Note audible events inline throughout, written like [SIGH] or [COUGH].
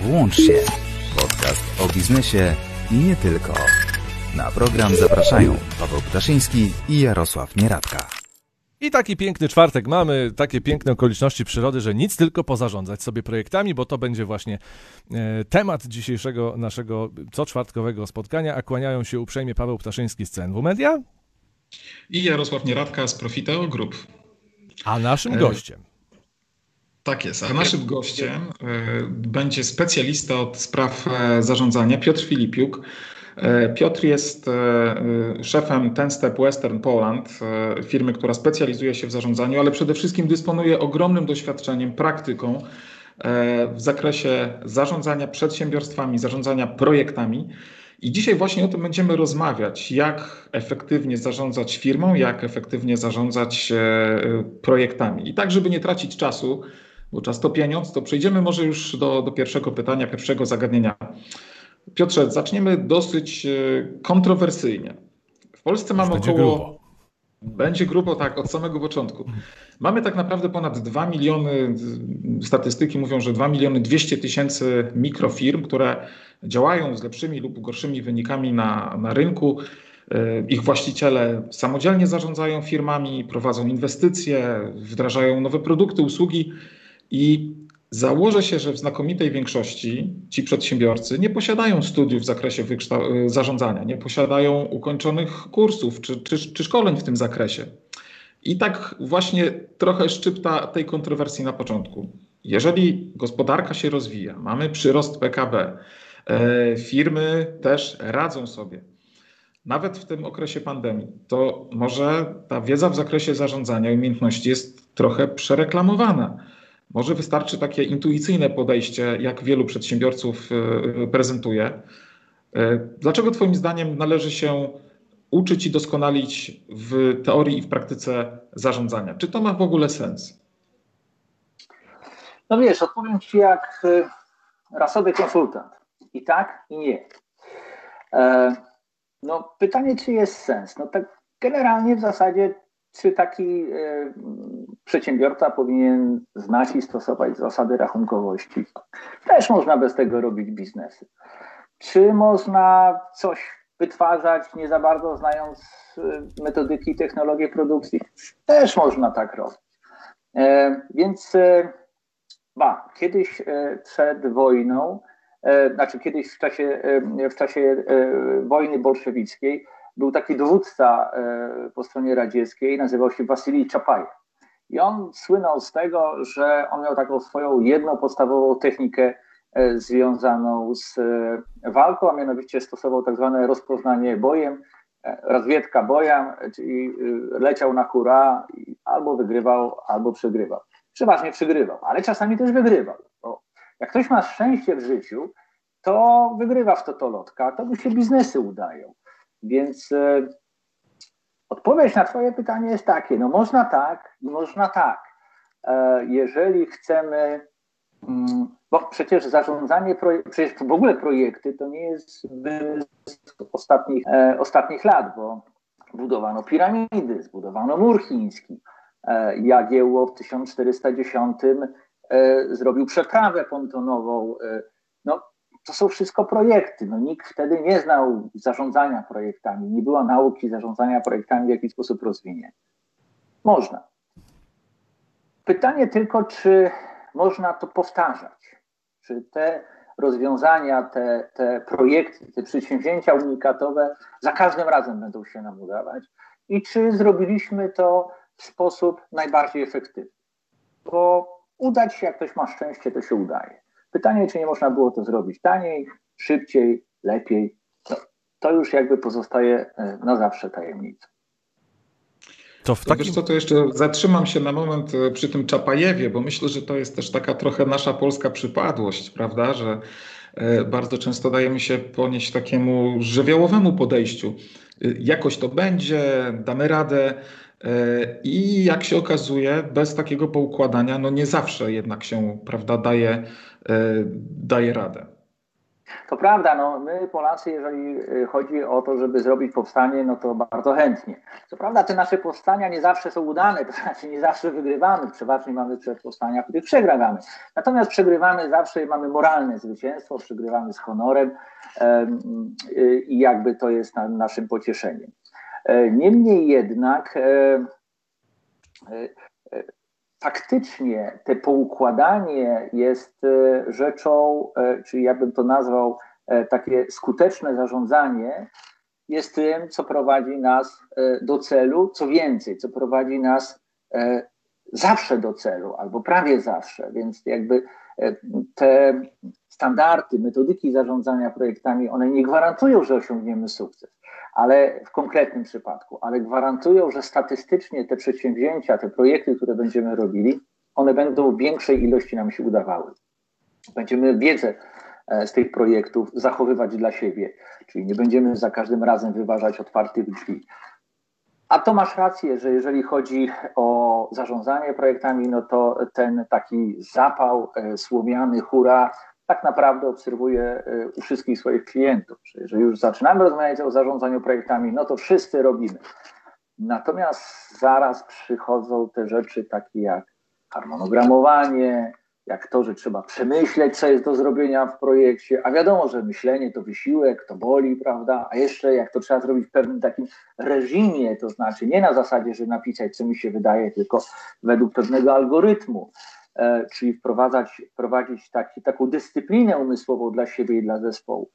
Włącz się. Podcast o biznesie i nie tylko. Na program zapraszają Paweł Ptaszyński i Jarosław Nieradka. I taki piękny czwartek mamy, takie piękne okoliczności przyrody, że nic tylko pozarządzać sobie projektami, bo to będzie właśnie e, temat dzisiejszego naszego coczwartkowego spotkania. A kłaniają się uprzejmie Paweł Ptaszyński z CNW Media i Jarosław Nieradka z Profiteo Group. A naszym gościem. Tak jest, a naszym gościem e, będzie specjalista od spraw e, zarządzania Piotr Filipiuk. E, Piotr jest szefem Ten Step Western Poland, firmy, która specjalizuje się w zarządzaniu, ale przede wszystkim dysponuje ogromnym doświadczeniem, praktyką w zakresie zarządzania przedsiębiorstwami, zarządzania projektami. I dzisiaj właśnie o tym będziemy rozmawiać, jak efektywnie zarządzać firmą, jak efektywnie zarządzać projektami. I tak, żeby nie tracić czasu, bo czas to pieniądz, to przejdziemy może już do, do pierwszego pytania, pierwszego zagadnienia. Piotrze, zaczniemy dosyć e, kontrowersyjnie. W Polsce mamy będzie około. Grubo. Będzie grubo, tak, od samego początku. Mamy tak naprawdę ponad 2 miliony, statystyki mówią, że 2 miliony 200 tysięcy mikrofirm, które działają z lepszymi lub gorszymi wynikami na, na rynku. E, ich właściciele samodzielnie zarządzają firmami, prowadzą inwestycje, wdrażają nowe produkty, usługi i założę się, że w znakomitej większości ci przedsiębiorcy nie posiadają studiów w zakresie zarządzania, nie posiadają ukończonych kursów czy, czy, czy szkoleń w tym zakresie. I tak właśnie trochę szczypta tej kontrowersji na początku. Jeżeli gospodarka się rozwija, mamy przyrost PKB, e, firmy też radzą sobie, nawet w tym okresie pandemii, to może ta wiedza w zakresie zarządzania, umiejętności jest trochę przereklamowana. Może wystarczy takie intuicyjne podejście, jak wielu przedsiębiorców e, prezentuje. E, dlaczego Twoim zdaniem należy się uczyć i doskonalić w teorii i w praktyce zarządzania? Czy to ma w ogóle sens? No wiesz, odpowiem Ci jak e, rasowy konsultant. I tak, i nie. No pytanie, czy jest sens? No tak generalnie w zasadzie czy taki e, przedsiębiorca powinien znać i stosować zasady rachunkowości? Też można bez tego robić biznesy. Czy można coś wytwarzać, nie za bardzo znając e, metodyki i technologie produkcji? Też można tak robić. E, więc ba, kiedyś przed wojną, znaczy kiedyś w czasie, w czasie wojny bolszewickiej, był taki dowódca e, po stronie radzieckiej, nazywał się Wasylij Czapaj. I on słynął z tego, że on miał taką swoją jedną podstawową technikę e, związaną z e, walką, a mianowicie stosował tak zwane rozpoznanie bojem, rozwiedka boja, czyli leciał na kura i albo wygrywał, albo przegrywał. Przeważnie przegrywał, ale czasami też wygrywał. Bo jak ktoś ma szczęście w życiu, to wygrywa w totolotka, to mu się biznesy udają. Więc e, odpowiedź na Twoje pytanie jest takie: no można tak i można tak. E, jeżeli chcemy, mm, bo przecież zarządzanie, przecież w ogóle projekty to nie jest ostatnich, e, ostatnich lat, bo budowano piramidy, zbudowano mur chiński. Jagiełło w 1410 zrobił przeprawę pontonową. To są wszystko projekty. No, nikt wtedy nie znał zarządzania projektami, nie było nauki zarządzania projektami, w jaki sposób rozwinie. Można. Pytanie tylko, czy można to powtarzać? Czy te rozwiązania, te, te projekty, te przedsięwzięcia unikatowe za każdym razem będą się nam udawać? I czy zrobiliśmy to w sposób najbardziej efektywny? Bo udać się, jak ktoś ma szczęście, to się udaje. Pytanie, czy nie można było to zrobić taniej, szybciej, lepiej. No, to już jakby pozostaje e, na zawsze tajemnicą. To w takim... Co, to jeszcze zatrzymam się na moment e, przy tym Czapajewie, bo myślę, że to jest też taka trochę nasza polska przypadłość, prawda, że e, bardzo często dajemy się ponieść takiemu żywiołowemu podejściu. Jakoś to będzie, damy radę, i jak się okazuje, bez takiego poukładania, no nie zawsze jednak się, prawda, daje, daje radę. To prawda, no my Polacy, jeżeli y, chodzi o to, żeby zrobić powstanie, no to bardzo chętnie. Co prawda te nasze powstania nie zawsze są udane, [LAUGHS] to znaczy nie zawsze wygrywamy, przeważnie mamy powstania, w których przegrywamy. Natomiast przegrywamy zawsze mamy moralne zwycięstwo, przegrywamy z honorem y, i jakby to jest naszym pocieszeniem. E, niemniej jednak e, e, faktycznie te poukładanie jest rzeczą, czyli ja bym to nazwał takie skuteczne zarządzanie, jest tym, co prowadzi nas do celu, co więcej, co prowadzi nas zawsze do celu, albo prawie zawsze, więc jakby te standardy, metodyki zarządzania projektami, one nie gwarantują, że osiągniemy sukces ale w konkretnym przypadku, ale gwarantują, że statystycznie te przedsięwzięcia, te projekty, które będziemy robili, one będą w większej ilości nam się udawały. Będziemy wiedzę e, z tych projektów zachowywać dla siebie, czyli nie będziemy za każdym razem wyważać otwartych drzwi. A to masz rację, że jeżeli chodzi o zarządzanie projektami, no to ten taki zapał e, słomiany, hura, tak naprawdę obserwuję y, u wszystkich swoich klientów, że jeżeli już zaczynamy rozmawiać o zarządzaniu projektami, no to wszyscy robimy. Natomiast zaraz przychodzą te rzeczy takie jak harmonogramowanie, jak to, że trzeba przemyśleć, co jest do zrobienia w projekcie, a wiadomo, że myślenie to wysiłek, to boli, prawda? A jeszcze jak to trzeba zrobić w pewnym takim reżimie, to znaczy nie na zasadzie, że napisać, co mi się wydaje, tylko według pewnego algorytmu. E, czyli wprowadzać, wprowadzić taki, taką dyscyplinę umysłową dla siebie i dla zespołu,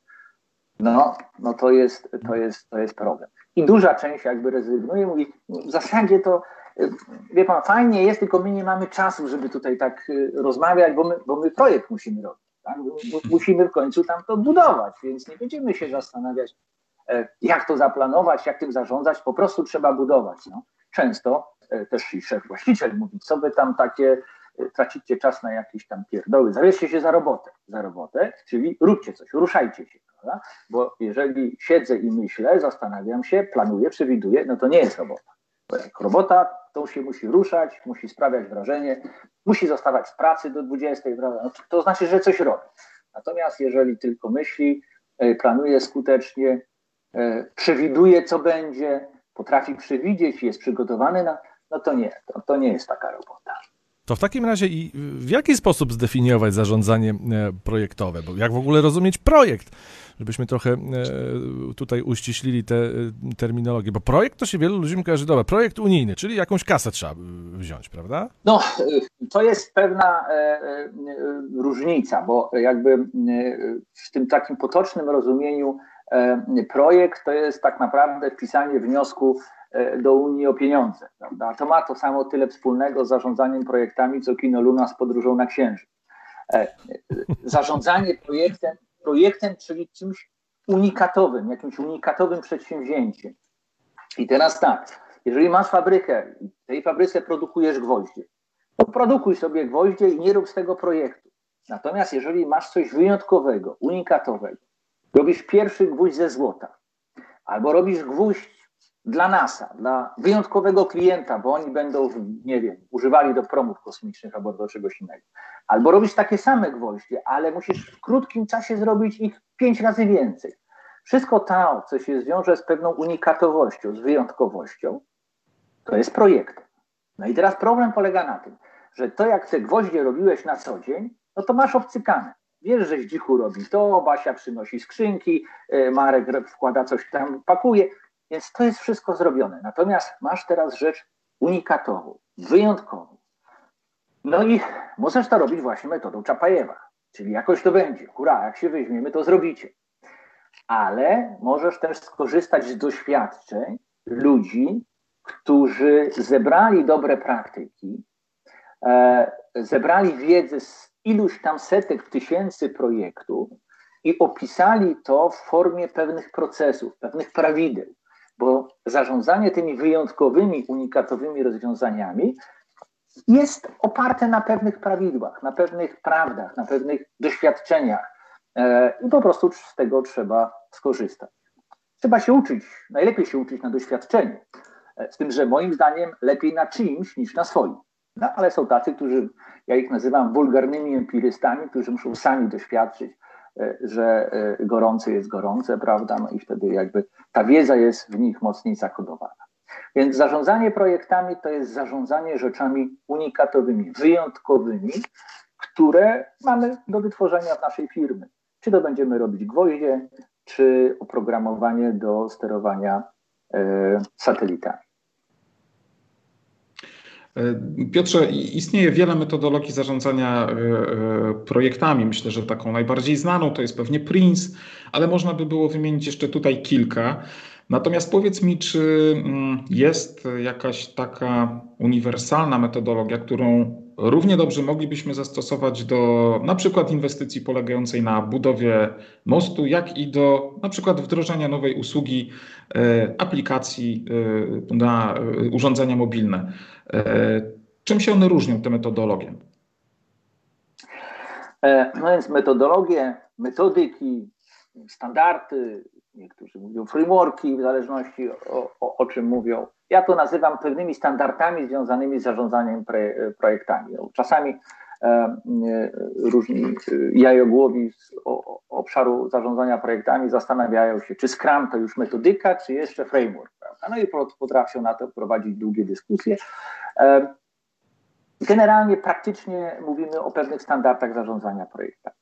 no, no to, jest, to, jest, to jest problem. I duża część jakby rezygnuje, mówi, w zasadzie to, e, wie pan, fajnie jest, tylko my nie mamy czasu, żeby tutaj tak e, rozmawiać, bo my, bo my projekt musimy robić. Tak? Musimy w końcu tam to budować, więc nie będziemy się zastanawiać, jak to zaplanować, jak tym zarządzać, po prostu trzeba budować. No. Często też i szef właściciel mówi, co by tam takie tracicie czas na jakieś tam pierdoły, zabierzcie się za robotę, za robotę, czyli róbcie coś, ruszajcie się, prawda? Bo jeżeli siedzę i myślę, zastanawiam się, planuję, przewiduję, no to nie jest robota. Bo jak robota, to się musi ruszać, musi sprawiać wrażenie, musi zostawać w pracy do 20, prawda? No to znaczy, że coś robi. Natomiast jeżeli tylko myśli, e, planuje skutecznie, e, przewiduje, co będzie, potrafi przewidzieć, jest przygotowany na, no to nie, to, to nie jest taka robota. To w takim razie i w jaki sposób zdefiniować zarządzanie e, projektowe? Bo jak w ogóle rozumieć projekt? Żebyśmy trochę e, tutaj uściślili tę e, terminologię, bo projekt to się wielu ludziom kojarzy, dobra, projekt unijny, czyli jakąś kasę trzeba wziąć, prawda? No, to jest pewna różnica, bo jakby w tym takim potocznym rozumieniu projekt to jest tak naprawdę wpisanie wniosku do Unii o pieniądze. Prawda? To ma to samo tyle wspólnego z zarządzaniem projektami, co Kino Luna z podróżą na Księżyc. E, zarządzanie projektem, projektem, czyli czymś unikatowym, jakimś unikatowym przedsięwzięciem. I teraz tak, jeżeli masz fabrykę w tej fabryce produkujesz gwoździe, to produkuj sobie gwoździe i nie rób z tego projektu. Natomiast jeżeli masz coś wyjątkowego, unikatowego, robisz pierwszy gwóźdź ze złota, albo robisz gwóźdź dla NASA, dla wyjątkowego klienta, bo oni będą, nie wiem, używali do promów kosmicznych albo do czegoś innego. Albo robisz takie same gwoździe, ale musisz w krótkim czasie zrobić ich pięć razy więcej. Wszystko to, co się zwiąże z pewną unikatowością, z wyjątkowością, to jest projekt. No i teraz problem polega na tym, że to jak te gwoździe robiłeś na co dzień, no to masz obcykane. Wiesz, że Zdzichu robi to, Basia przynosi skrzynki, e, Marek wkłada coś tam, pakuje. Więc to jest wszystko zrobione. Natomiast masz teraz rzecz unikatową, wyjątkową. No i możesz to robić właśnie metodą Czapajewa, czyli jakoś to będzie. Hurra, jak się weźmiemy, to zrobicie. Ale możesz też skorzystać z doświadczeń ludzi, którzy zebrali dobre praktyki, e, zebrali wiedzę z iluś tam setek tysięcy projektów i opisali to w formie pewnych procesów, pewnych prawideł bo zarządzanie tymi wyjątkowymi, unikatowymi rozwiązaniami jest oparte na pewnych prawidłach, na pewnych prawdach, na pewnych doświadczeniach e, i po prostu z tego trzeba skorzystać. Trzeba się uczyć, najlepiej się uczyć na doświadczeniu, e, z tym, że moim zdaniem lepiej na czyimś niż na swoim. No, ale są tacy, którzy, ja ich nazywam wulgarnymi empirystami, którzy muszą sami doświadczyć, że gorące jest gorące, prawda? No i wtedy jakby ta wiedza jest w nich mocniej zakodowana. Więc zarządzanie projektami to jest zarządzanie rzeczami unikatowymi, wyjątkowymi, które mamy do wytworzenia w naszej firmy. Czy to będziemy robić gwoździe, czy oprogramowanie do sterowania e, satelitami. E, Piotrze, istnieje wiele metodologii zarządzania e, projektami. Myślę, że taką najbardziej znaną to jest pewnie Prince, ale można by było wymienić jeszcze tutaj kilka. Natomiast powiedz mi, czy mm, jest jakaś taka uniwersalna metodologia, którą równie dobrze moglibyśmy zastosować do na przykład inwestycji polegającej na budowie mostu, jak i do na przykład wdrożenia nowej usługi e, aplikacji e, na e, urządzenia mobilne. Czym się one różnią, te metodologie? No więc metodologie, metodyki, standardy, niektórzy mówią frameworki, w zależności o, o, o, czym mówią. Ja to nazywam pewnymi standardami związanymi z zarządzaniem projektami. No, czasami e, e, różni e, jajogłowi z obszaru zarządzania projektami zastanawiają się, czy Scrum to już metodyka, czy jeszcze framework. Prawda? No i potrafią na to prowadzić długie dyskusje. Generalnie praktycznie mówimy o pewnych standardach zarządzania projektami.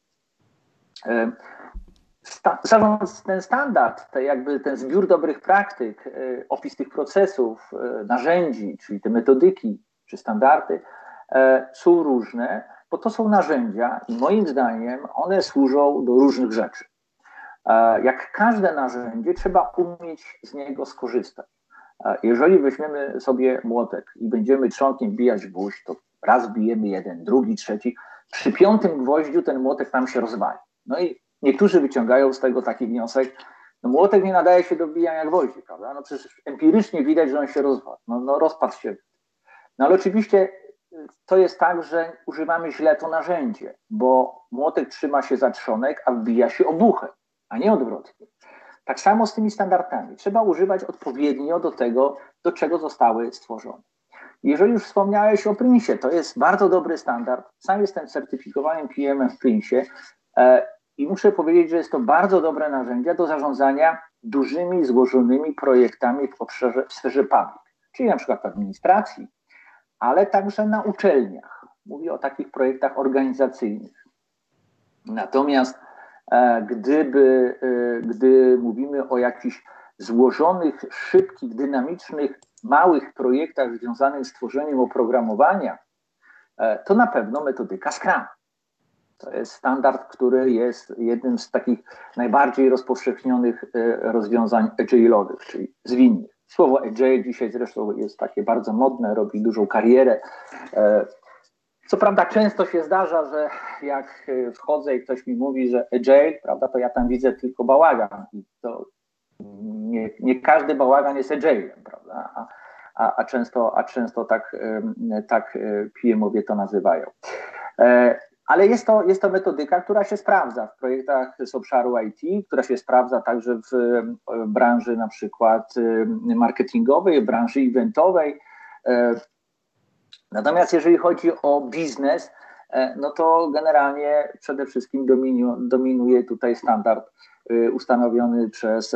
E, sta, ten standard, te jakby ten zbiór dobrych praktyk, y, opis tych procesów, y, narzędzi, czyli te metodyki czy standardy y, są różne, bo to są narzędzia i moim zdaniem one służą do różnych rzeczy. Jak każde narzędzie, trzeba umieć z niego skorzystać. Jeżeli weźmiemy sobie młotek i będziemy trzonkiem bijać gwóźdź, to raz bijemy jeden, drugi, trzeci. Przy piątym gwoździu ten młotek nam się rozwali. No i Niektórzy wyciągają z tego taki wniosek, no młotek nie nadaje się do bijania gwoździ, prawda? No przecież empirycznie widać, że on się rozpadł. No, no rozpadł się. No ale oczywiście y, to jest tak, że używamy źle to narzędzie, bo młotek trzyma się za trzonek, a wbija się obuchem, a nie odwrotnie. Tak samo z tymi standardami. Trzeba używać odpowiednio do tego, do czego zostały stworzone. Jeżeli już wspomniałeś o Prince, to jest bardzo dobry standard. Sam jestem certyfikowanym PM w Prince e, i muszę powiedzieć, że jest to bardzo dobre narzędzie do zarządzania dużymi, złożonymi projektami w, obszarze, w sferze public, czyli na przykład w administracji, ale także na uczelniach. Mówię o takich projektach organizacyjnych. Natomiast e, gdyby, e, gdy mówimy o jakichś złożonych, szybkich, dynamicznych, małych projektach związanych z tworzeniem oprogramowania, e, to na pewno metodyka Scrum. Standard, który jest jednym z takich najbardziej rozpowszechnionych e, rozwiązań agile'owych, czyli zwinnych. Słowo agile dzisiaj zresztą jest takie bardzo modne, robi dużą karierę. E, co prawda często się zdarza, że jak wchodzę i ktoś mi mówi, że agile, prawda, to ja tam widzę tylko bałagan i to nie, nie każdy bałagan jest agilem, prawda, a, a, a, często, a często tak, tak e, PM-owie to nazywają. Ale jest to, jest to metodyka, która się sprawdza w projektach z obszaru IT, która się sprawdza także w branży na przykład marketingowej, branży eventowej. E, natomiast jeżeli chodzi o biznes, e, no to generalnie przede wszystkim dominuje tutaj standard e, ustanowiony przez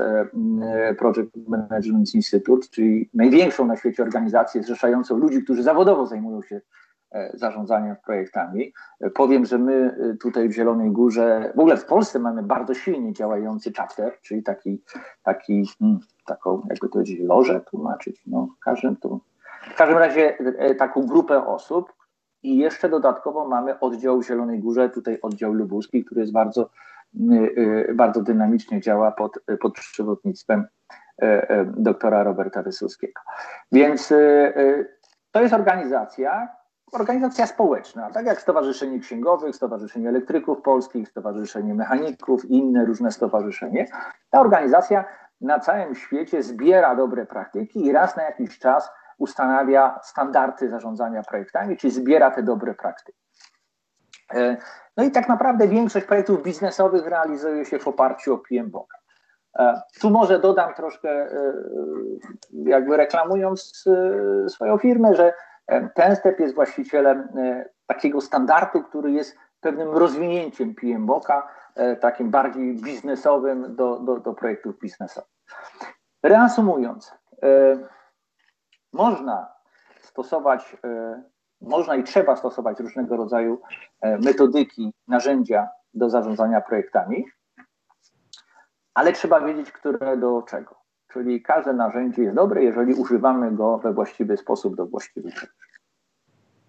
Project Management Institute, czyli największą na świecie organizację zrzeszającą ludzi, którzy zawodowo zajmują się E, zarządzaniem projektami. E, powiem, że my e, tutaj w Zielonej Górze, w ogóle w Polsce mamy bardzo silnie działający chapter, czyli taki, taki hmm, taką, jakby to powiedzieć, lożę tłumaczyć, no w każdym, tu, w każdym razie taką grupę osób i jeszcze dodatkowo mamy oddział w Zielonej Górze, tutaj oddział lubuski, który jest bardzo, bardzo dynamicznie działa pod, pod przewodnictwem doktora Roberta Wysuskiego. Więc to jest organizacja, organizacja społeczna, tak jak Stowarzyszenie Księgowych, Stowarzyszenie Elektryków Polskich, Stowarzyszenie Mechaników i inne różne stowarzyszenia. Ta organizacja na całym świecie zbiera dobre praktyki i raz na jakiś czas ustanawia standardy zarządzania projektami, czyli zbiera te dobre praktyki. E, no i tak naprawdę większość projektów biznesowych realizuje się w oparciu o PMBOK. E, tu może dodam troszkę, e, jakby reklamując swoją firmę, że ten step jest właścicielem e, takiego standardu, który jest pewnym rozwinięciem PMBOK-a, takim bardziej biznesowym do, do, do projektów biznesowych. Reasumując, można stosować, można i trzeba stosować różnego rodzaju metodyki, narzędzia do zarządzania projektami, ale trzeba wiedzieć, które do czego. Czyli każde narzędzie jest dobre, jeżeli używamy go we właściwy sposób do właściwych rzeczy.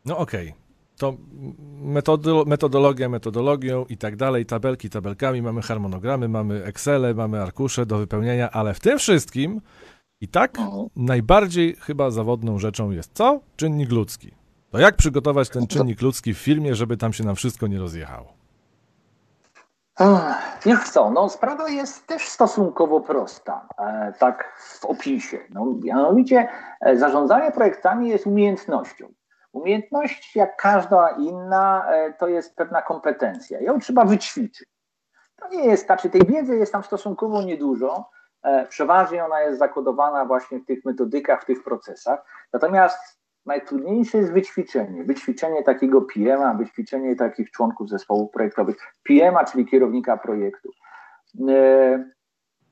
No okej. Okay. To metodologia metodologią i tak dalej, tabelki tabelkami, mamy harmonogramy, mamy Excele, mamy arkusze do wypełnienia, ale w tym wszystkim i tak no. najbardziej chyba zawodną rzeczą jest co? Czynnik ludzki. To jak przygotować ten czynnik ludzki w filmie, żeby tam się nam wszystko nie rozjechało? Niech co, no sprawa jest też stosunkowo prosta, e, tak w opisie. No, mianowicie e, zarządzanie projektami jest umiejętnością. Umiejętność, jak każda inna, e, to jest pewna kompetencja. Ją trzeba wyćwiczyć. To nie jest, znaczy tej wiedzy jest tam stosunkowo niedużo. Przeważnie ona jest zakodowana właśnie w tych metodykach, w tych procesach. Natomiast najtrudniejsze jest wyćwiczenie. Wyćwiczenie takiego PM-a, wyćwiczenie takich członków zespołów projektowych. PM-a, czyli kierownika projektu. E,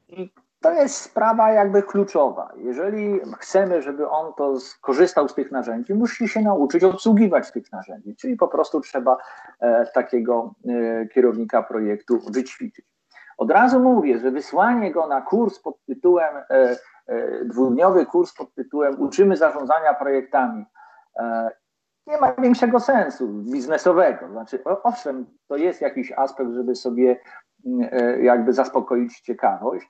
I to jest sprawa jakby kluczowa. Jeżeli chcemy, żeby on to skorzystał z tych narzędzi, musi się nauczyć obsługiwać tych narzędzi, czyli po prostu trzeba e, takiego e, kierownika projektu wyćwiczyć. Od razu mówię, że wysłanie go na kurs pod tytułem E, dwudniowy kurs pod tytułem Uczymy zarządzania projektami e, nie ma większego sensu biznesowego. Znaczy, owszem, to jest jakiś aspekt, żeby sobie mm, e, jakby zaspokoić ciekawość,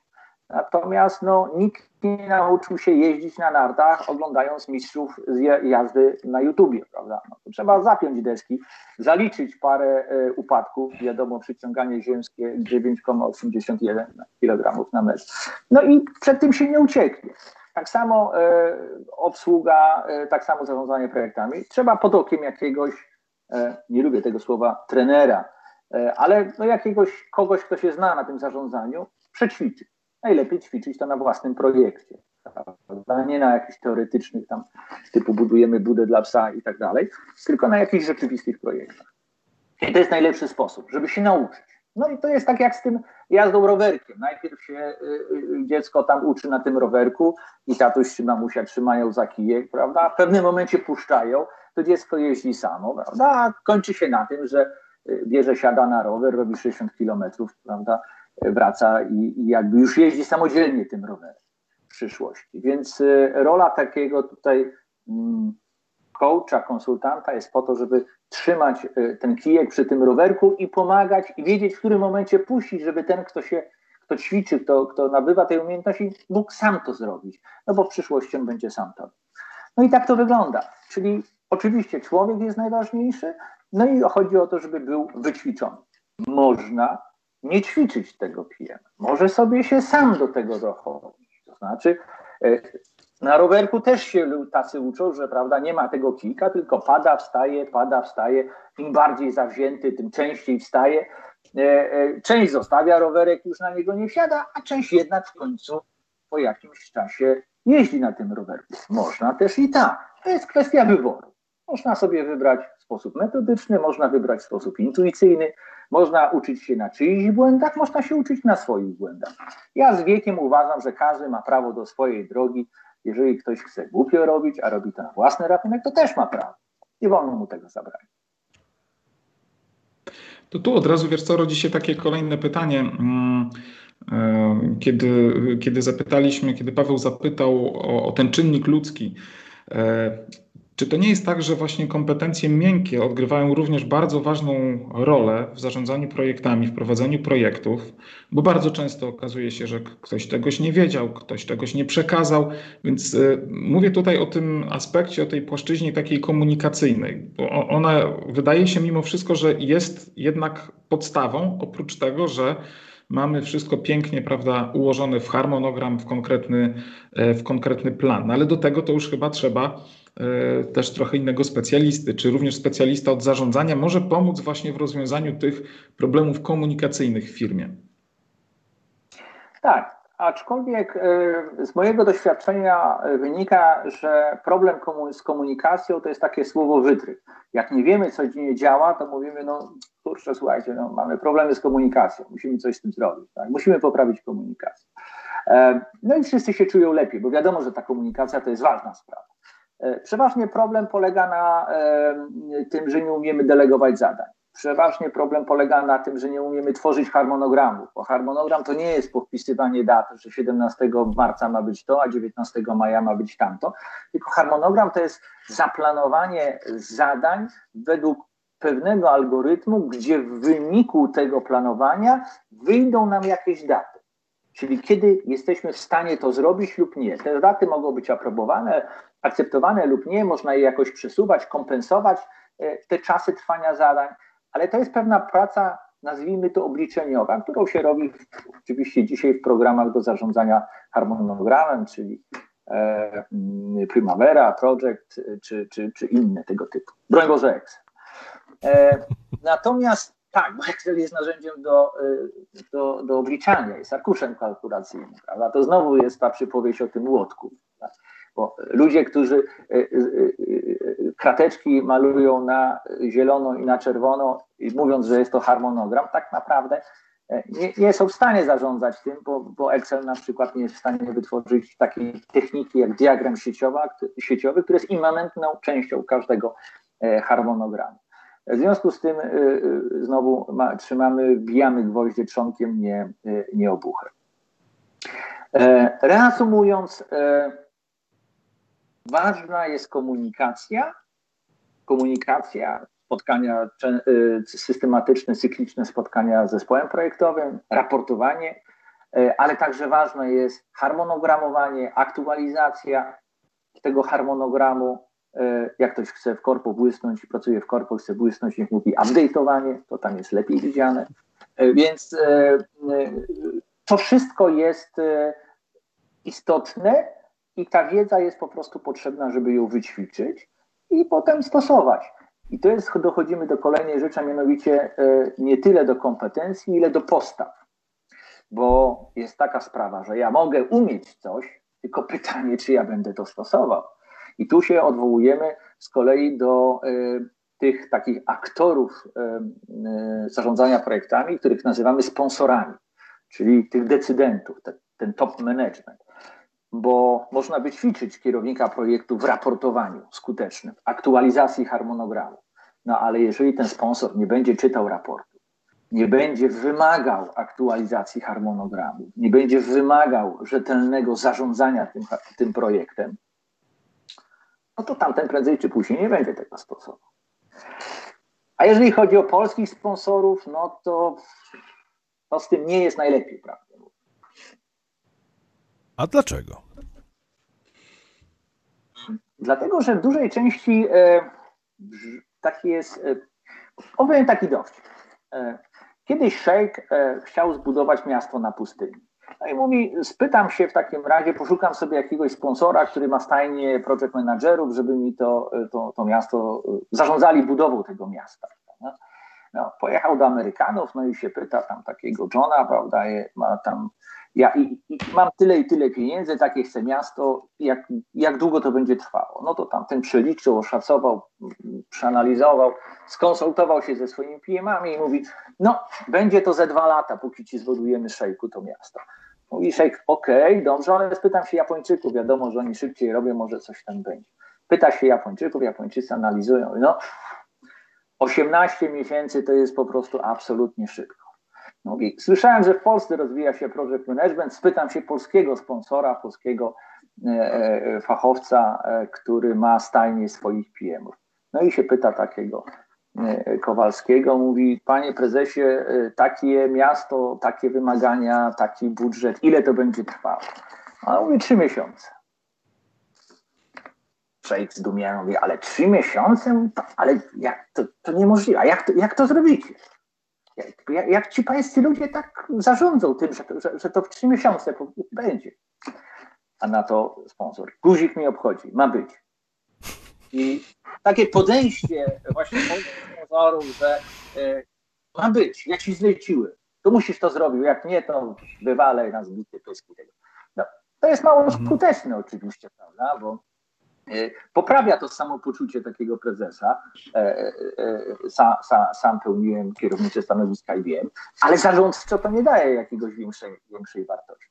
Natomiast no, nikt nie nauczył się jeździć na nartach, oglądając mistrzów z jazdy na YouTubie, prawda? No, trzeba zapiąć deski, zaliczyć parę e, upadków, wiadomo, przyciąganie ziemskie 9,81 kg na metr. No i przed tym się nie ucieknie. Tak samo e, obsługa, e, tak samo zarządzanie projektami. Trzeba pod okiem jakiegoś, nie lubię tego słowa, trenera, ale no jakiegoś kogoś, kto się zna na tym zarządzaniu, przećwiczyć najlepiej ćwiczyć to na własnym projekcie. Prawda? Nie na jakichś teoretycznych tam, typu budujemy budę dla psa i tak dalej, tylko na jakichś rzeczywistych projektach. I to jest najlepszy sposób, żeby się nauczyć. No i to jest tak jak z tym jazdą rowerkiem. Najpierw się y, y, dziecko tam uczy na tym rowerku i tatuś czy mamusia trzymają za kijek, prawda? W pewnym momencie puszczają, to dziecko jeździ samo, prawda? A kończy się na tym, że y, bierze, siada na rower, robi 60 kilometrów, prawda? Wraca i, i jakby już jeździ samodzielnie tym rowerem w przyszłości. Więc y, rola takiego tutaj mm, coacha, konsultanta jest po to, żeby trzymać y, ten kijek przy tym rowerku i pomagać i wiedzieć, w którym momencie puścić, żeby ten, kto się kto ćwiczy, kto, kto nabywa tej umiejętności, mógł sam to zrobić, no bo w przyszłości on będzie sam to. No i tak to wygląda. Czyli oczywiście człowiek jest najważniejszy, no i chodzi o to, żeby był wyćwiczony. Można nie ćwiczyć tego PM. Może sobie się sam do tego dochodzić. To znaczy, e, na rowerku też się tacy uczą, że prawda, nie ma tego kilka, tylko pada, wstaje, pada, wstaje. Im bardziej zawzięty, tym częściej wstaje. E, e, część zostawia rowerek, już na niego nie wsiada, a część jednak w końcu po jakimś czasie jeździ na tym rowerku. Można też i tak. To jest kwestia wyboru. Można sobie wybrać sposób metodyczny, można wybrać sposób intuicyjny, można uczyć się na czyichś błędach, można się uczyć na swoich błędach. Ja z wiekiem uważam, że każdy ma prawo do swojej drogi. Jeżeli ktoś chce głupio robić, a robi to na własny rachunek, to też ma prawo. Nie wolno mu tego zabrać. To tu od razu, wiesz co, rodzi się takie kolejne pytanie. Mm, e, kiedy, kiedy zapytaliśmy, kiedy Paweł zapytał o, o ten czynnik ludzki, e, czy to nie jest tak, że właśnie kompetencje miękkie odgrywają również bardzo ważną rolę w zarządzaniu projektami, w prowadzeniu projektów, bo bardzo często okazuje się, że ktoś czegoś nie wiedział, ktoś czegoś nie przekazał, więc y, mówię tutaj o tym aspekcie, o tej płaszczyźnie takiej komunikacyjnej, bo ona wydaje się mimo wszystko, że jest jednak podstawą, oprócz tego, że mamy wszystko pięknie, prawda, ułożone w harmonogram, w konkretny, e, w konkretny plan, no ale do tego to już chyba trzeba też trochę innego specjalisty, czy również specjalista od zarządzania może pomóc właśnie w rozwiązaniu tych problemów komunikacyjnych w firmie. Tak, aczkolwiek z mojego doświadczenia wynika, że problem z komunikacją to jest takie słowo wytrych. Jak nie wiemy, co nie działa, to mówimy, no kurczę, słuchajcie, no, mamy problemy z komunikacją, musimy coś z tym zrobić, tak? musimy poprawić komunikację. No i wszyscy się czują lepiej, bo wiadomo, że ta komunikacja to jest ważna sprawa. Przeważnie problem polega na tym, że nie umiemy delegować zadań. Przeważnie problem polega na tym, że nie umiemy tworzyć harmonogramu, bo harmonogram to nie jest podpisywanie dat, że 17 marca ma być to, a 19 maja ma być tamto, tylko harmonogram to jest zaplanowanie zadań według pewnego algorytmu, gdzie w wyniku tego planowania wyjdą nam jakieś daty. Czyli kiedy jesteśmy w stanie to zrobić lub nie. Te daty mogą być aprobowane, akceptowane lub nie, można je jakoś przesuwać, kompensować e, te czasy trwania zadań ale to jest pewna praca, nazwijmy to obliczeniowa, którą się robi oczywiście dzisiaj w programach do zarządzania harmonogramem, czyli e, Primavera, Project czy, czy, czy inne tego typu. Broń Boże Excel. E, natomiast tak, bo Excel jest narzędziem do, e, do, do obliczania, jest arkuszem kalkulacyjnym, prawda? To znowu jest ta przypowieść o tym łotku. Bo ludzie, którzy e, e, e, krateczki malują na zielono i na czerwono, mówiąc, że jest to harmonogram, tak naprawdę nie, nie, są w stanie zarządzać tym, bo, bo, Excel na przykład nie jest w stanie wytworzyć takiej techniki jak diagram sieciowa, sieciowy, który jest immanentną częścią każdego harmonogramu. W związku z tym znowu ma, trzymamy, bijamy gwoździe trzonkiem, nie, nie obuchem. Reasumując, Ważna jest komunikacja, komunikacja, spotkania y, systematyczne, cykliczne spotkania z zespołem projektowym, raportowanie, y, ale także ważne jest harmonogramowanie, aktualizacja tego harmonogramu. Y, jak ktoś chce w korpo błysnąć pracuje w korpo, chce błysnąć, niech mówi update'owanie, to tam jest lepiej widziane. Więc to wszystko jest istotne, i ta wiedza jest po prostu potrzebna, żeby ją wyćwiczyć i potem stosować. I to jest, dochodzimy do kolejnej rzeczy, a mianowicie e, nie tyle do kompetencji, ile do postaw. Bo jest taka sprawa, że ja mogę umieć coś, tylko [LAUGHS] pytanie, czy ja będę to stosował. I tu się odwołujemy z kolei do y, tych takich aktorów y, zarządzania projektami, których nazywamy sponsorami, czyli tych decydentów, te, ten top management bo można by ćwiczyć kierownika projektu w raportowaniu skutecznym, aktualizacji harmonogramu. No ale jeżeli ten sponsor nie będzie czytał raportu, nie będzie wymagał aktualizacji harmonogramu, nie będzie wymagał rzetelnego zarządzania tym, tym projektem, no to tamten prędzej czy później nie będzie tego stosował. A jeżeli chodzi o polskich sponsorów, no to, to z tym nie jest najlepiej, prawda? A dlaczego? Dlatego, że w dużej części e, taki jest, e, opowiem taki dowcip. E, kiedyś szejk chciał zbudować miasto na pustyni. No i mówi, spytam się w takim razie, poszukam sobie jakiegoś sponsora, który ma stajnie project managerów, żeby mi to, to, to miasto, zarządzali budową tego miasta. No, pojechał do Amerykanów, no i się pyta tam takiego Johna, prawda, ma tam ja i, i mam tyle i tyle pieniędzy, takie chcę miasto, jak, jak długo to będzie trwało? No to tamten przeliczył, oszacował, przeanalizował, skonsultował się ze swoimi PM-ami i mówi, no będzie to ze dwa lata, póki ci zbudujemy szejku to miasto. Mówi szejk, okej, okay, dobrze, ale spytam się Japończyków, wiadomo, że oni szybciej robią, może coś tam będzie. Pyta się Japończyków, Japończycy analizują, no 18 miesięcy to jest po prostu absolutnie szybko. Mówi, słyszałem, że w Polsce rozwija się project management. Spytam się polskiego sponsora, polskiego e, e, fachowca, e, który ma stajnie swoich PM-ów. No i się pyta takiego Kowalskiego, mówi, panie prezesie, takie miasto, takie wymagania, taki budżet, ile to będzie trwało? A on mówi, trzy miesiące. Szejk zdumiony mówi, ale trzy miesiące? Ale jak to, to niemożliwe, a jak to, jak to zrobicie? Jak, jak ci pańscy ludzie tak zarządzą tym, że to, że, że to w trzy miesiące będzie? A na to sponsor. Guzik mi obchodzi, ma być. I takie podejście właśnie sponsorów, że e, ma być, jak ci zleciły, to musisz to zrobić, jak nie, to wywalę na zbity pyski tego. No, to jest mało mhm. skuteczne oczywiście, prawda, bo poprawia to samopoczucie takiego prezesa. Sam, e, sam, sam pełniłem kierownicze stanowiska i wiem, ale zarządczo to nie daje jakiegoś większej, większej wartości.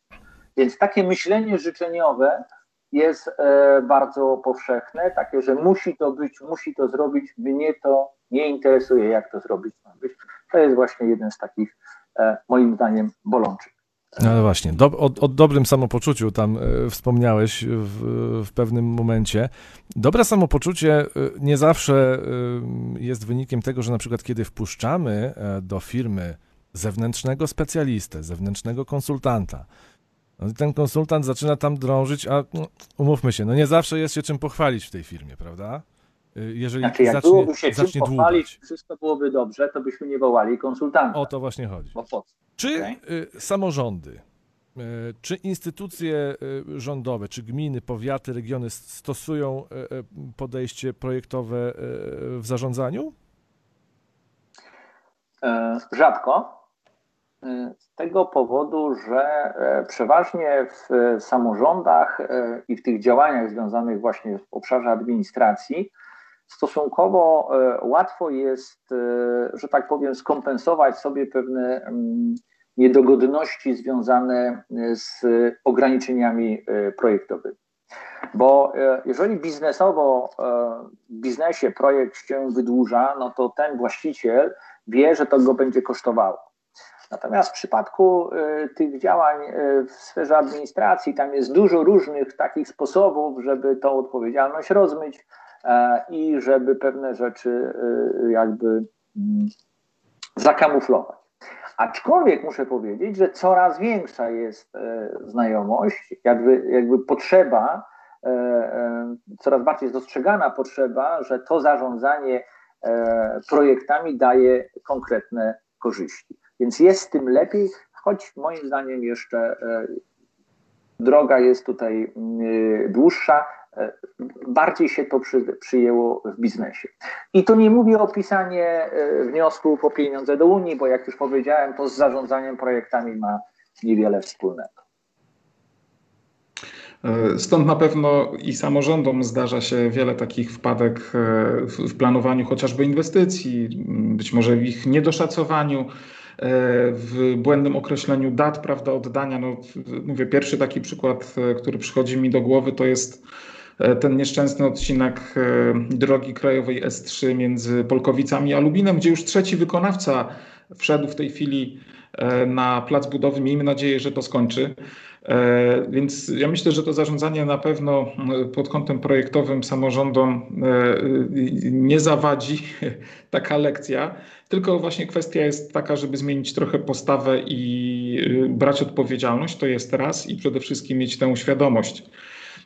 Więc takie myślenie życzeniowe jest e, bardzo powszechne, takie, że musi to być, musi to zrobić, mnie to nie interesuje, jak to zrobić. To jest właśnie jeden z takich, e, moim zdaniem, bolączek. No ale właśnie, do, o, o, dobrym samopoczuciu tam e, wspomniałeś w, w, pewnym momencie. Dobre samopoczucie e, nie zawsze e, jest wynikiem tego, że na przykład kiedy wpuszczamy do firmy zewnętrznego specjalistę, zewnętrznego konsultanta, no ten konsultant zaczyna tam drążyć, a no, umówmy się, no nie zawsze jest się czym pochwalić w tej firmie, prawda? Y, jeżeli znaczy, jak zacznie, byłoby się zacznie czym pochwalić, dłubać. wszystko byłoby dobrze, to byśmy nie wołali konsultanta. O to właśnie chodzi. Czy okay? samorządy, y, czy instytucje y, rządowe, czy gminy, powiaty, regiony stosują podejście projektowe w zarządzaniu? E, rzadko. Z tego powodu, że e, przeważnie w samorządach e, i w tych działaniach związanych właśnie w obszarze administracji stosunkowo e, łatwo jest, że tak powiem, skompensować sobie pewne mm, niedogodności związane z ograniczeniami projektowymi. Bo jeżeli biznesowo w biznesie projekt się wydłuża, no to ten właściciel wie, że to go będzie kosztowało. Natomiast w przypadku tych działań w sferze administracji, tam jest dużo różnych takich sposobów, żeby tą odpowiedzialność rozmyć e, i żeby pewne rzeczy y, jakby mm, zakamuflować. Aczkolwiek muszę powiedzieć, że coraz większa jest e, znajomość, jakby, jakby potrzeba, e, coraz bardziej dostrzegana potrzeba, że to zarządzanie projektami daje konkretne korzyści. Więc jest tym lepiej, choć moim zdaniem jeszcze e, droga jest tutaj mm, dłuższa, e, bardziej się to przy, przyjęło w biznesie. I tu nie mówię o pisaniu e, wniosków o pieniądze do Unii, bo jak już powiedziałem, to z zarządzaniem projektami ma niewiele wspólnego. Stąd na pewno i samorządom zdarza się wiele takich wpadek w planowaniu chociażby inwestycji, być może w ich niedoszacowaniu. E, w błędnym określeniu dat, prawda, oddania. No, mówię, pierwszy taki przykład, e, który przychodzi mi do głowy, to jest e, ten nieszczęsny odcinek drogi krajowej S3 między Polkowicami a Lubinem, gdzie już trzeci wykonawca wszedł w tej chwili na plac budowy. Miejmy nadzieję, że to skończy. Więc ja myślę, że to zarządzanie na pewno pod kątem projektowym samorządom nie zawadzi [LAUGHS] taka lekcja. Tylko właśnie kwestia jest taka, żeby zmienić trochę postawę i brać odpowiedzialność, to jest raz, i przede wszystkim mieć tę świadomość.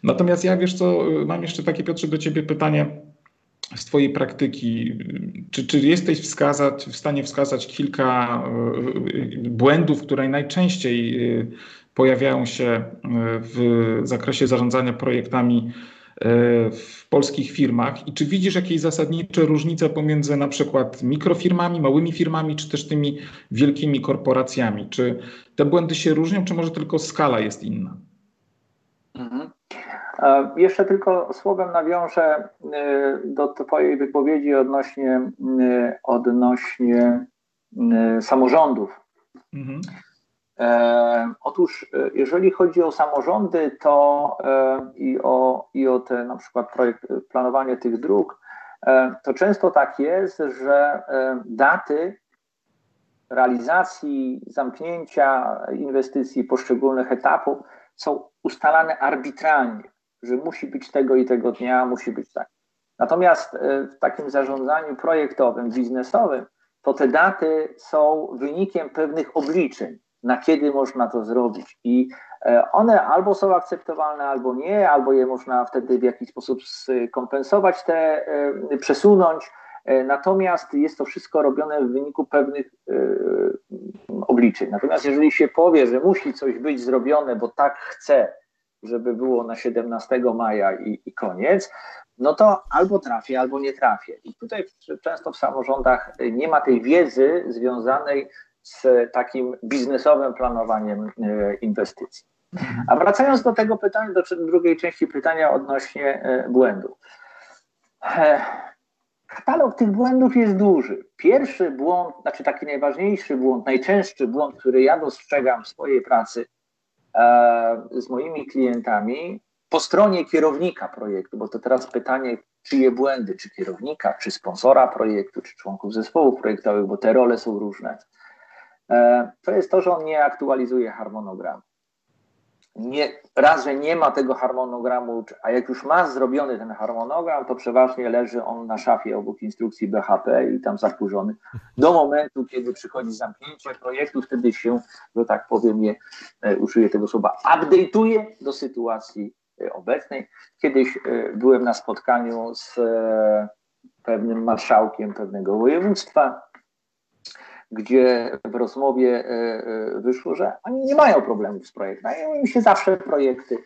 Natomiast ja wiesz co, mam jeszcze takie Piotrze do ciebie pytanie z Twojej praktyki. Czy, czy jesteś wskazać, w stanie wskazać kilka y, błędów, które najczęściej pojawiają się w zakresie zarządzania projektami E, w polskich firmach i czy widzisz jakieś zasadnicze różnice pomiędzy na przykład mikrofirmami, małymi firmami, czy też tymi wielkimi korporacjami? Czy te błędy się różnią, czy może tylko skala jest inna? E, jeszcze tylko słowem nawiążę e, do Twojej wypowiedzi odnośnie, odnośnie samorządów. Mhm. E, otóż, e, jeżeli chodzi o samorządy, to e, i o, i o te na przykład projekt, planowanie tych dróg, to często tak jest, że daty realizacji, zamknięcia inwestycji poszczególnych etapów są ustalane arbitralnie, że musi być tego i tego dnia, musi być tak. Natomiast w takim zarządzaniu projektowym, biznesowym, to te daty są wynikiem pewnych obliczeń na kiedy można to zrobić. I e, one albo są akceptowalne, albo nie, albo je można wtedy w jakiś sposób skompensować, te e, przesunąć. E, natomiast jest to wszystko robione w wyniku pewnych obliczeń. Natomiast jeżeli się powie, że musi coś być zrobione, bo tak chce, żeby było na 17 maja i, i koniec, no to albo trafię, albo nie trafię. I tutaj często w samorządach nie ma tej wiedzy związanej z takim biznesowym planowaniem inwestycji. A wracając do tego pytania, do drugiej części pytania odnośnie błędów. Katalog tych błędów jest duży. Pierwszy błąd, znaczy taki najważniejszy błąd, najczęstszy błąd, który ja dostrzegam w swojej pracy e, z moimi klientami, po stronie kierownika projektu, bo to teraz pytanie, czyje błędy, czy kierownika, czy sponsora projektu, czy członków zespołów projektowych, bo te role są różne, e, to jest to, że on nie aktualizuje harmonogramu nie, raz, że nie ma tego harmonogramu, a jak już ma zrobiony ten harmonogram, to przeważnie leży on na szafie obok instrukcji BHP i tam zakurzony. Do momentu, kiedy przychodzi zamknięcie projektu, wtedy się, że tak powiem, je, e, użyję tego słowa, update'uje do sytuacji e, obecnej. Kiedyś e, byłem na spotkaniu z pewnym marszałkiem pewnego województwa, gdzie w rozmowie e, e, wyszło, że oni nie mają problemów z projektami, im się zawsze projekty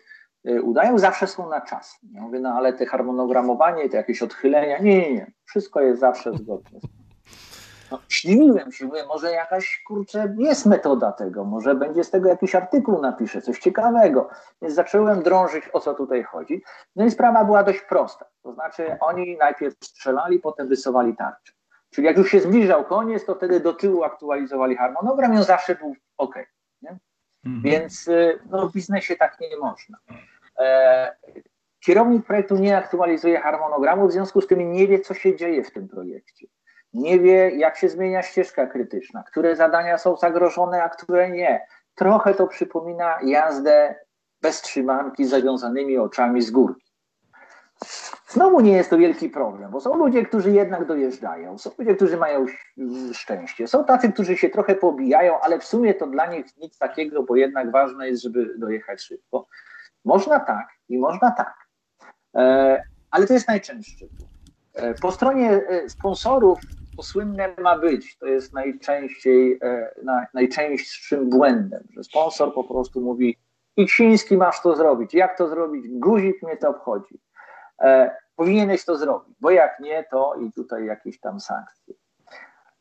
e, udają, zawsze są na czas. Ja mówię, no ale te harmonogramowanie, te jakieś odchylenia, nie, nie, nie, wszystko jest zawsze zgodne. No, śniłem się, mówię, może jakaś, kurczę, jest metoda tego, może będzie z tego jakiś artykuł napiszę, coś ciekawego. Więc zacząłem drążyć, o co tutaj chodzi. No i sprawa była dość prosta. To znaczy oni najpierw strzelali, potem wysowali tarczę. Czyli jak już się zbliżał koniec, to wtedy do tyłu aktualizowali harmonogram i on zawsze był ok. Mhm. Więc y, no, w biznesie tak nie można. E, kierownik projektu nie aktualizuje harmonogramu, w związku z tym nie wie, co się dzieje w tym projekcie. Nie wie, jak się zmienia ścieżka krytyczna, które zadania są zagrożone, a które nie. Trochę to przypomina jazdę bez trzymanki, z zawiązanymi oczami z górki. Znowu nie jest to wielki problem, bo są ludzie, którzy jednak dojeżdżają, są ludzie, którzy mają szczęście, są tacy, którzy się trochę pobijają, ale w sumie to dla nich nic takiego, bo jednak ważne jest, żeby dojechać szybko. Można tak i można tak, e, ale to jest najczęstszy. E, po stronie e, sponsorów to słynne ma być, to jest najczęściej, najczęstszym błędem, że sponsor po prostu mówi Iksiński masz to zrobić, jak to zrobić, guzik mnie to obchodzi powinieneś to zrobić, bo jak nie, to i tutaj jakieś tam sankcje.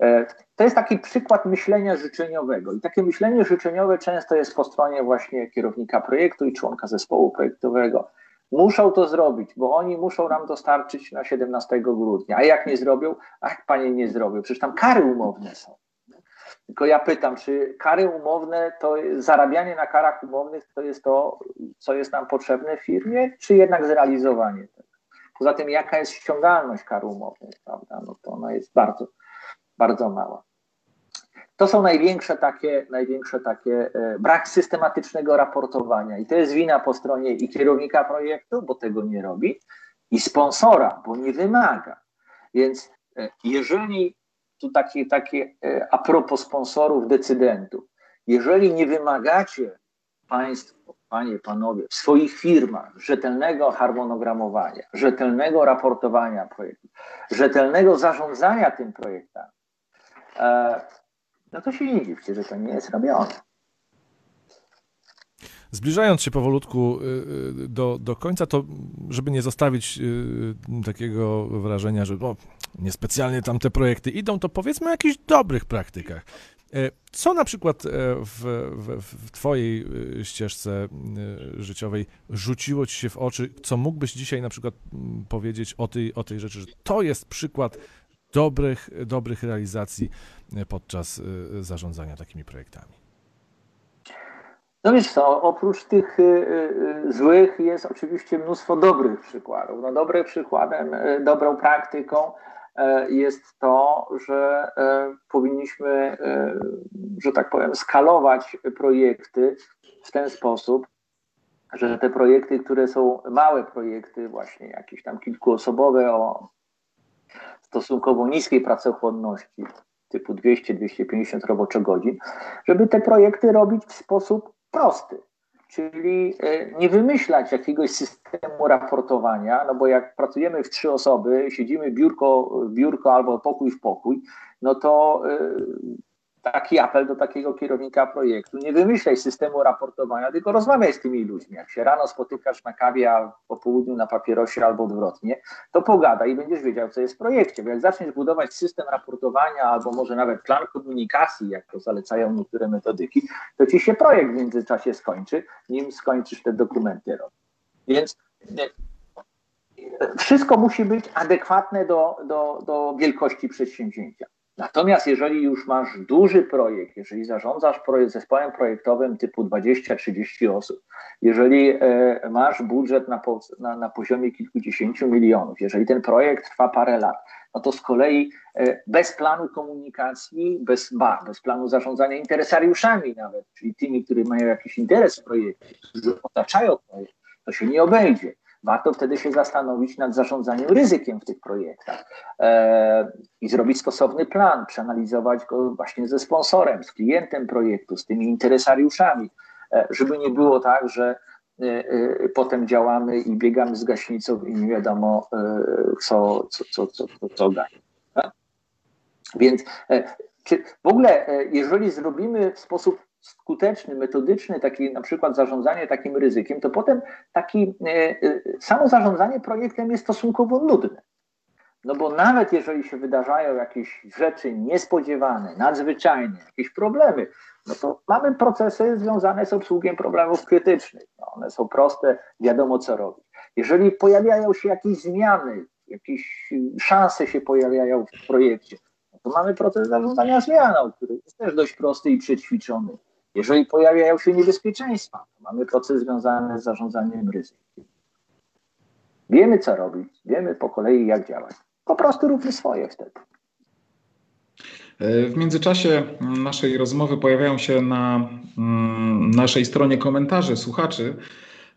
E, to jest taki przykład myślenia życzeniowego i takie myślenie życzeniowe często jest po stronie właśnie kierownika projektu i członka zespołu projektowego. Muszą to zrobić, bo oni muszą nam dostarczyć na 17 grudnia, a jak nie zrobią, a jak panie nie zrobią, przecież tam kary umowne są. Tylko ja pytam, czy kary umowne, to zarabianie na karach umownych to jest to, co jest nam potrzebne w firmie, czy jednak zrealizowanie tego? Poza tym, jaka jest ściągalność kar umownych, prawda? No to ona jest bardzo, bardzo mała. To są największe takie, największe takie e, brak systematycznego raportowania i to jest wina po stronie i kierownika projektu, bo tego nie robi, i sponsora, bo nie wymaga. Więc e, jeżeli tu takie, takie e, a propos sponsorów, decydentów, jeżeli nie wymagacie Państwo, Panie, Panowie, w swoich firmach rzetelnego harmonogramowania, rzetelnego raportowania projektów, rzetelnego zarządzania tym projektem, no to się nie dziwcie, że to nie jest robione. Zbliżając się powolutku y, y, do, do końca, to żeby nie zostawić y, takiego wrażenia, że niespecjalnie tam te projekty idą, to powiedzmy o jakichś dobrych praktykach. E, co na przykład e, w, w, w, Twojej ścieżce życiowej rzuciło Ci się w oczy, co mógłbyś dzisiaj na przykład powiedzieć o tej, o tej rzeczy, że to jest przykład dobrych, dobrych realizacji podczas zarządzania takimi projektami? No wiesz co, oprócz tych złych jest oczywiście mnóstwo dobrych przykładów. No dobrym przykładem, dobrą praktyką jest to, że powinniśmy, że tak powiem, skalować projekty w ten sposób, że te projekty, które są małe projekty, właśnie jakieś tam kilkuosobowe o stosunkowo niskiej pracochłonności, typu 200-250 roboczogodzin, żeby te projekty robić w sposób prosty. Czyli e, nie wymyślać jakiegoś systemu raportowania, no bo jak pracujemy w trzy osoby, siedzimy biurko biurko albo pokój w pokój, no to e, taki apel do takiego kierownika projektu. Nie wymyślaj systemu raportowania, tylko rozmawiaj z tymi ludźmi. Jak się rano spotykasz na kawie, a po południu na papierosie albo odwrotnie, to pogadaj i będziesz wiedział, co jest w projekcie. Bo jak zaczniesz budować system raportowania albo może nawet plan komunikacji, jak to zalecają niektóre metodyki, to ci się projekt w międzyczasie skończy, nim skończysz te dokumenty robić. Więc wszystko musi być adekwatne do, do, do wielkości przedsięwzięcia. Natomiast jeżeli już masz duży projekt, jeżeli zarządzasz projekt, zespołem projektowym typu 20-30 osób, jeżeli e, masz budżet na, na, na, poziomie kilkudziesięciu milionów, jeżeli ten projekt trwa parę lat, no to z kolei e, bez planu komunikacji, bez, ba, bez planu zarządzania interesariuszami nawet, czyli tymi, którzy mają jakiś interes w projekcie, którzy otaczają projekt, to się nie obejdzie warto wtedy się zastanowić nad zarządzaniem ryzykiem w tych projektach e, i zrobić stosowny plan, przeanalizować go właśnie ze sponsorem, z klientem projektu, z tymi interesariuszami, e, żeby nie było tak, że e, potem działamy i biegamy z gaśnicą i nie wiadomo, co, co, co, co, co, co Tak? Więc czy w ogóle, jeżeli zrobimy w sposób skuteczny, metodyczny, taki na przykład zarządzanie takim ryzykiem, to potem taki, e, e, samo zarządzanie projektem jest stosunkowo nudne. No bo nawet jeżeli się wydarzają jakieś rzeczy niespodziewane, nadzwyczajne, jakieś problemy, no to mamy procesy związane z obsługiem problemów krytycznych. No one są proste, wiadomo co robić. Jeżeli pojawiają się jakieś zmiany, jakieś szanse się pojawiają w projekcie, no to mamy proces zarządzania zmianą, który jest też dość prosty i przećwiczony. Jeżeli pojawiają się niebezpieczeństwa, mamy proces związany z zarządzaniem ryzykiem. Wiemy, co robić, wiemy po kolei, jak działać. Po prostu róbmy swoje wtedy. W międzyczasie naszej rozmowy pojawiają się na mm, naszej stronie komentarze słuchaczy.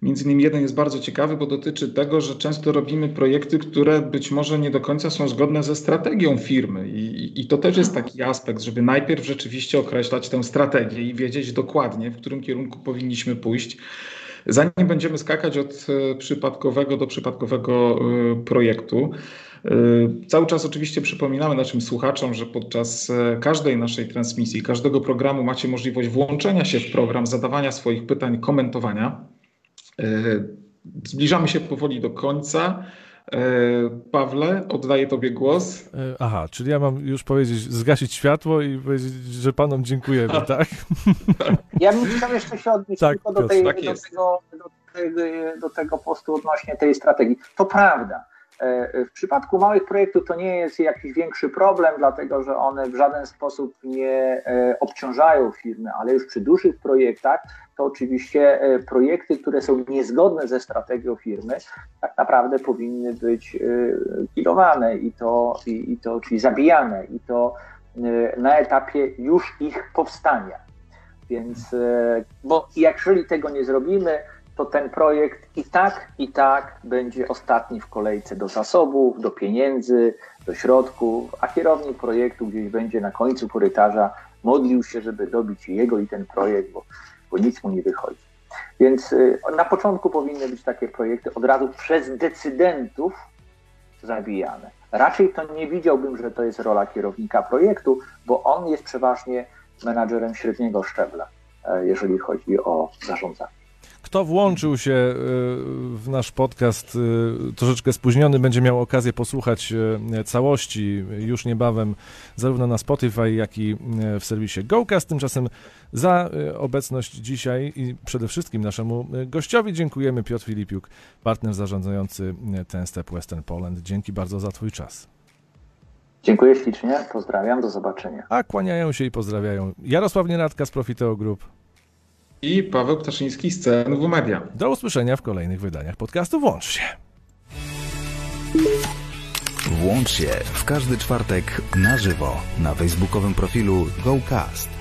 Między innymi jeden jest bardzo ciekawy, bo dotyczy tego, że często robimy projekty, które być może nie do końca są zgodne ze strategią firmy. I, I, to też jest taki aspekt, żeby najpierw rzeczywiście określać tę strategię i wiedzieć dokładnie, w którym kierunku powinniśmy pójść. Zanim będziemy skakać od e, przypadkowego do przypadkowego e, projektu, e, Cały czas oczywiście przypominamy naszym słuchaczom, że podczas każdej naszej transmisji, każdego programu macie możliwość włączenia się w program, zadawania swoich pytań, komentowania. E, zbliżamy się powoli do końca. E, Pawle, oddaję Tobie głos. E, aha, czyli ja mam już powiedzieć, zgasić światło i powiedzieć, że Panom dziękujemy, tak? [LAUGHS] tak? Ja bym chciał jeszcze się odnieść tak, tylko do, tej, tak do, tego, do, tego, do tego postu odnośnie tej strategii. To prawda. W przypadku małych projektów to nie jest jakiś większy problem, dlatego że one w żaden sposób nie obciążają firmy, ale już przy dużych projektach to oczywiście e, projekty, które są niezgodne ze strategią firmy, tak naprawdę powinny być kilowane i to, i, i to czyli zabijane i to e, na etapie już ich powstania. Więc, e, bo jeżeli tego nie zrobimy, to ten projekt i tak, i tak będzie ostatni w kolejce do zasobów, do pieniędzy, do środków, a kierownik projektu gdzieś będzie na końcu korytarza modlił się, żeby dobić jego i ten projekt, bo bo nic mu nie wychodzi. Więc y, na początku powinny być takie projekty od razu przez decydentów zabijane. Raczej to nie widziałbym, że to jest rola kierownika projektu, bo on jest przeważnie menadżerem średniego szczebla, e, jeżeli chodzi o zarządzanie. Kto włączył się e, w nasz podcast e, troszeczkę spóźniony, będzie miał okazję posłuchać e, całości już niebawem, zarówno na Spotify, jak i w serwisie GoCast. Tymczasem za obecność dzisiaj i przede wszystkim naszemu gościowi dziękujemy. Piotr Filipiuk, partner zarządzający ten Step Western Poland. Dzięki bardzo za Twój czas. Dziękuję ślicznie, pozdrawiam, do zobaczenia. A kłaniają się i pozdrawiają Jarosław Nieradka z Profiteo Group i Paweł Ptaszyński z CNW Media. Do usłyszenia w kolejnych wydaniach podcastu Włącz się. Włącz się w każdy czwartek na żywo na facebookowym profilu GoCast.